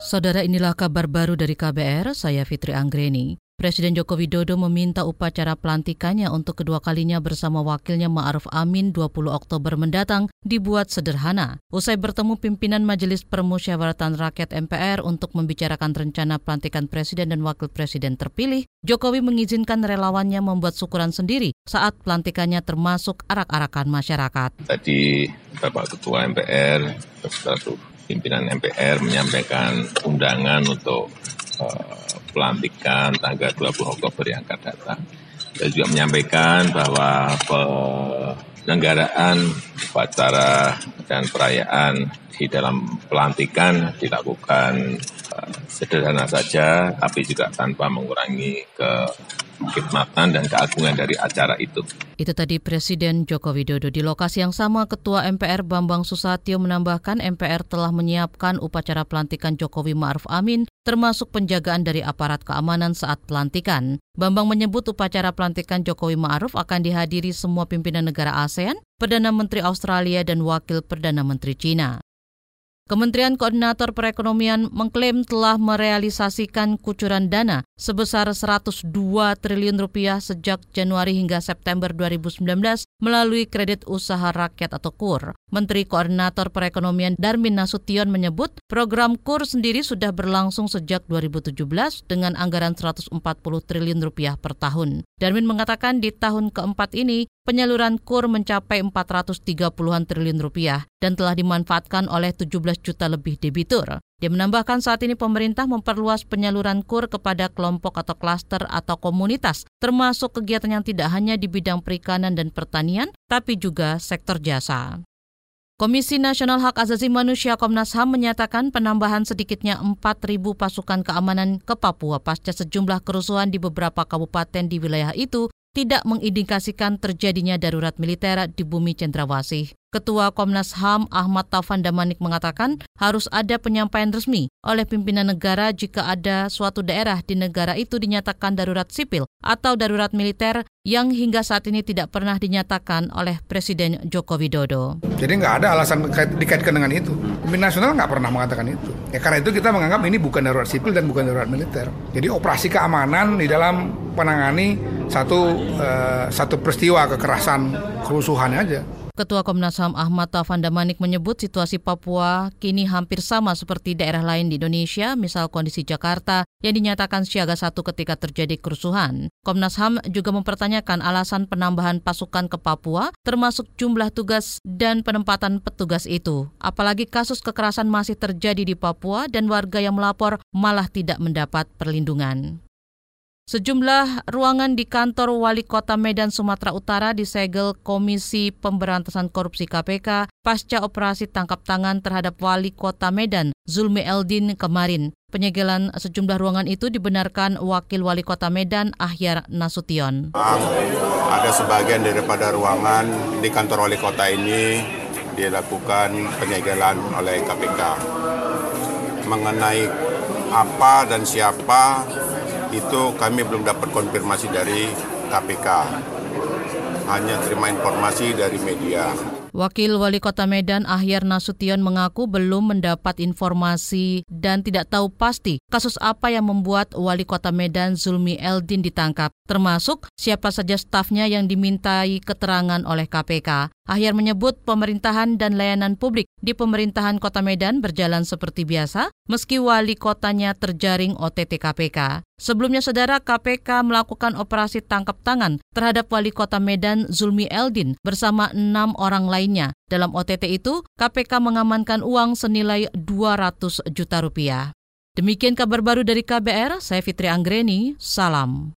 Saudara inilah kabar baru dari KBR, saya Fitri Anggreni. Presiden Joko Widodo meminta upacara pelantikannya untuk kedua kalinya bersama wakilnya Ma'ruf Amin 20 Oktober mendatang dibuat sederhana. Usai bertemu pimpinan Majelis Permusyawaratan Rakyat MPR untuk membicarakan rencana pelantikan presiden dan wakil presiden terpilih, Jokowi mengizinkan relawannya membuat syukuran sendiri saat pelantikannya termasuk arak-arakan masyarakat. Tadi Bapak Ketua MPR, beserta pimpinan MPR menyampaikan undangan untuk uh, pelantikan tanggal 20 Oktober yang akan datang. Saya juga menyampaikan bahwa penyelenggaraan upacara dan perayaan di dalam pelantikan dilakukan uh, sederhana saja, tapi juga tanpa mengurangi ke kekhidmatan dan keagungan dari acara itu. Itu tadi Presiden Joko Widodo. Di lokasi yang sama, Ketua MPR Bambang Susatyo menambahkan MPR telah menyiapkan upacara pelantikan Jokowi Ma'ruf Amin, termasuk penjagaan dari aparat keamanan saat pelantikan. Bambang menyebut upacara pelantikan Jokowi Ma'ruf akan dihadiri semua pimpinan negara ASEAN, Perdana Menteri Australia, dan Wakil Perdana Menteri China. Kementerian Koordinator Perekonomian mengklaim telah merealisasikan kucuran dana sebesar 102 triliun rupiah sejak Januari hingga September 2019 melalui kredit usaha rakyat atau KUR. Menteri Koordinator Perekonomian Darmin Nasution menyebut program KUR sendiri sudah berlangsung sejak 2017 dengan anggaran 140 triliun rupiah per tahun. Darmin mengatakan di tahun keempat ini penyaluran KUR mencapai 430-an triliun rupiah dan telah dimanfaatkan oleh 17 juta lebih debitur. Dia menambahkan saat ini pemerintah memperluas penyaluran KUR kepada kelompok atau klaster atau komunitas, termasuk kegiatan yang tidak hanya di bidang perikanan dan pertanian, tapi juga sektor jasa. Komisi Nasional Hak Asasi Manusia Komnas HAM menyatakan penambahan sedikitnya 4.000 pasukan keamanan ke Papua pasca sejumlah kerusuhan di beberapa kabupaten di wilayah itu tidak mengindikasikan terjadinya darurat militer di bumi Cendrawasih. Ketua Komnas HAM Ahmad Taufan Damanik mengatakan harus ada penyampaian resmi oleh pimpinan negara jika ada suatu daerah di negara itu dinyatakan darurat sipil atau darurat militer yang hingga saat ini tidak pernah dinyatakan oleh Presiden Joko Widodo. Jadi nggak ada alasan dikaitkan dengan itu. Pemimpin nasional nggak pernah mengatakan itu. Ya karena itu kita menganggap ini bukan darurat sipil dan bukan darurat militer. Jadi operasi keamanan di dalam menangani satu uh, satu peristiwa kekerasan kerusuhan aja. Ketua Komnas HAM Ahmad Taufan Damanik menyebut situasi Papua kini hampir sama seperti daerah lain di Indonesia, misal kondisi Jakarta yang dinyatakan siaga satu ketika terjadi kerusuhan. Komnas HAM juga mempertanyakan alasan penambahan pasukan ke Papua, termasuk jumlah tugas dan penempatan petugas itu. Apalagi kasus kekerasan masih terjadi di Papua dan warga yang melapor malah tidak mendapat perlindungan. Sejumlah ruangan di kantor Wali Kota Medan, Sumatera Utara disegel Komisi Pemberantasan Korupsi KPK pasca operasi tangkap tangan terhadap Wali Kota Medan, Zulmi Eldin kemarin. Penyegelan sejumlah ruangan itu dibenarkan Wakil Wali Kota Medan, Ahyar Nasution. Ada sebagian daripada ruangan di kantor Wali Kota ini dilakukan penyegelan oleh KPK. Mengenai apa dan siapa itu kami belum dapat konfirmasi dari KPK. Hanya terima informasi dari media. Wakil Wali Kota Medan Ahyar Nasution mengaku belum mendapat informasi dan tidak tahu pasti kasus apa yang membuat Wali Kota Medan Zulmi Eldin ditangkap, termasuk siapa saja stafnya yang dimintai keterangan oleh KPK. Ahyar menyebut pemerintahan dan layanan publik di pemerintahan Kota Medan berjalan seperti biasa, meski wali kotanya terjaring OTT KPK. Sebelumnya, saudara KPK melakukan operasi tangkap tangan terhadap wali kota Medan Zulmi Eldin bersama enam orang lainnya. Dalam OTT itu, KPK mengamankan uang senilai 200 juta rupiah. Demikian kabar baru dari KBR, saya Fitri Anggreni, salam.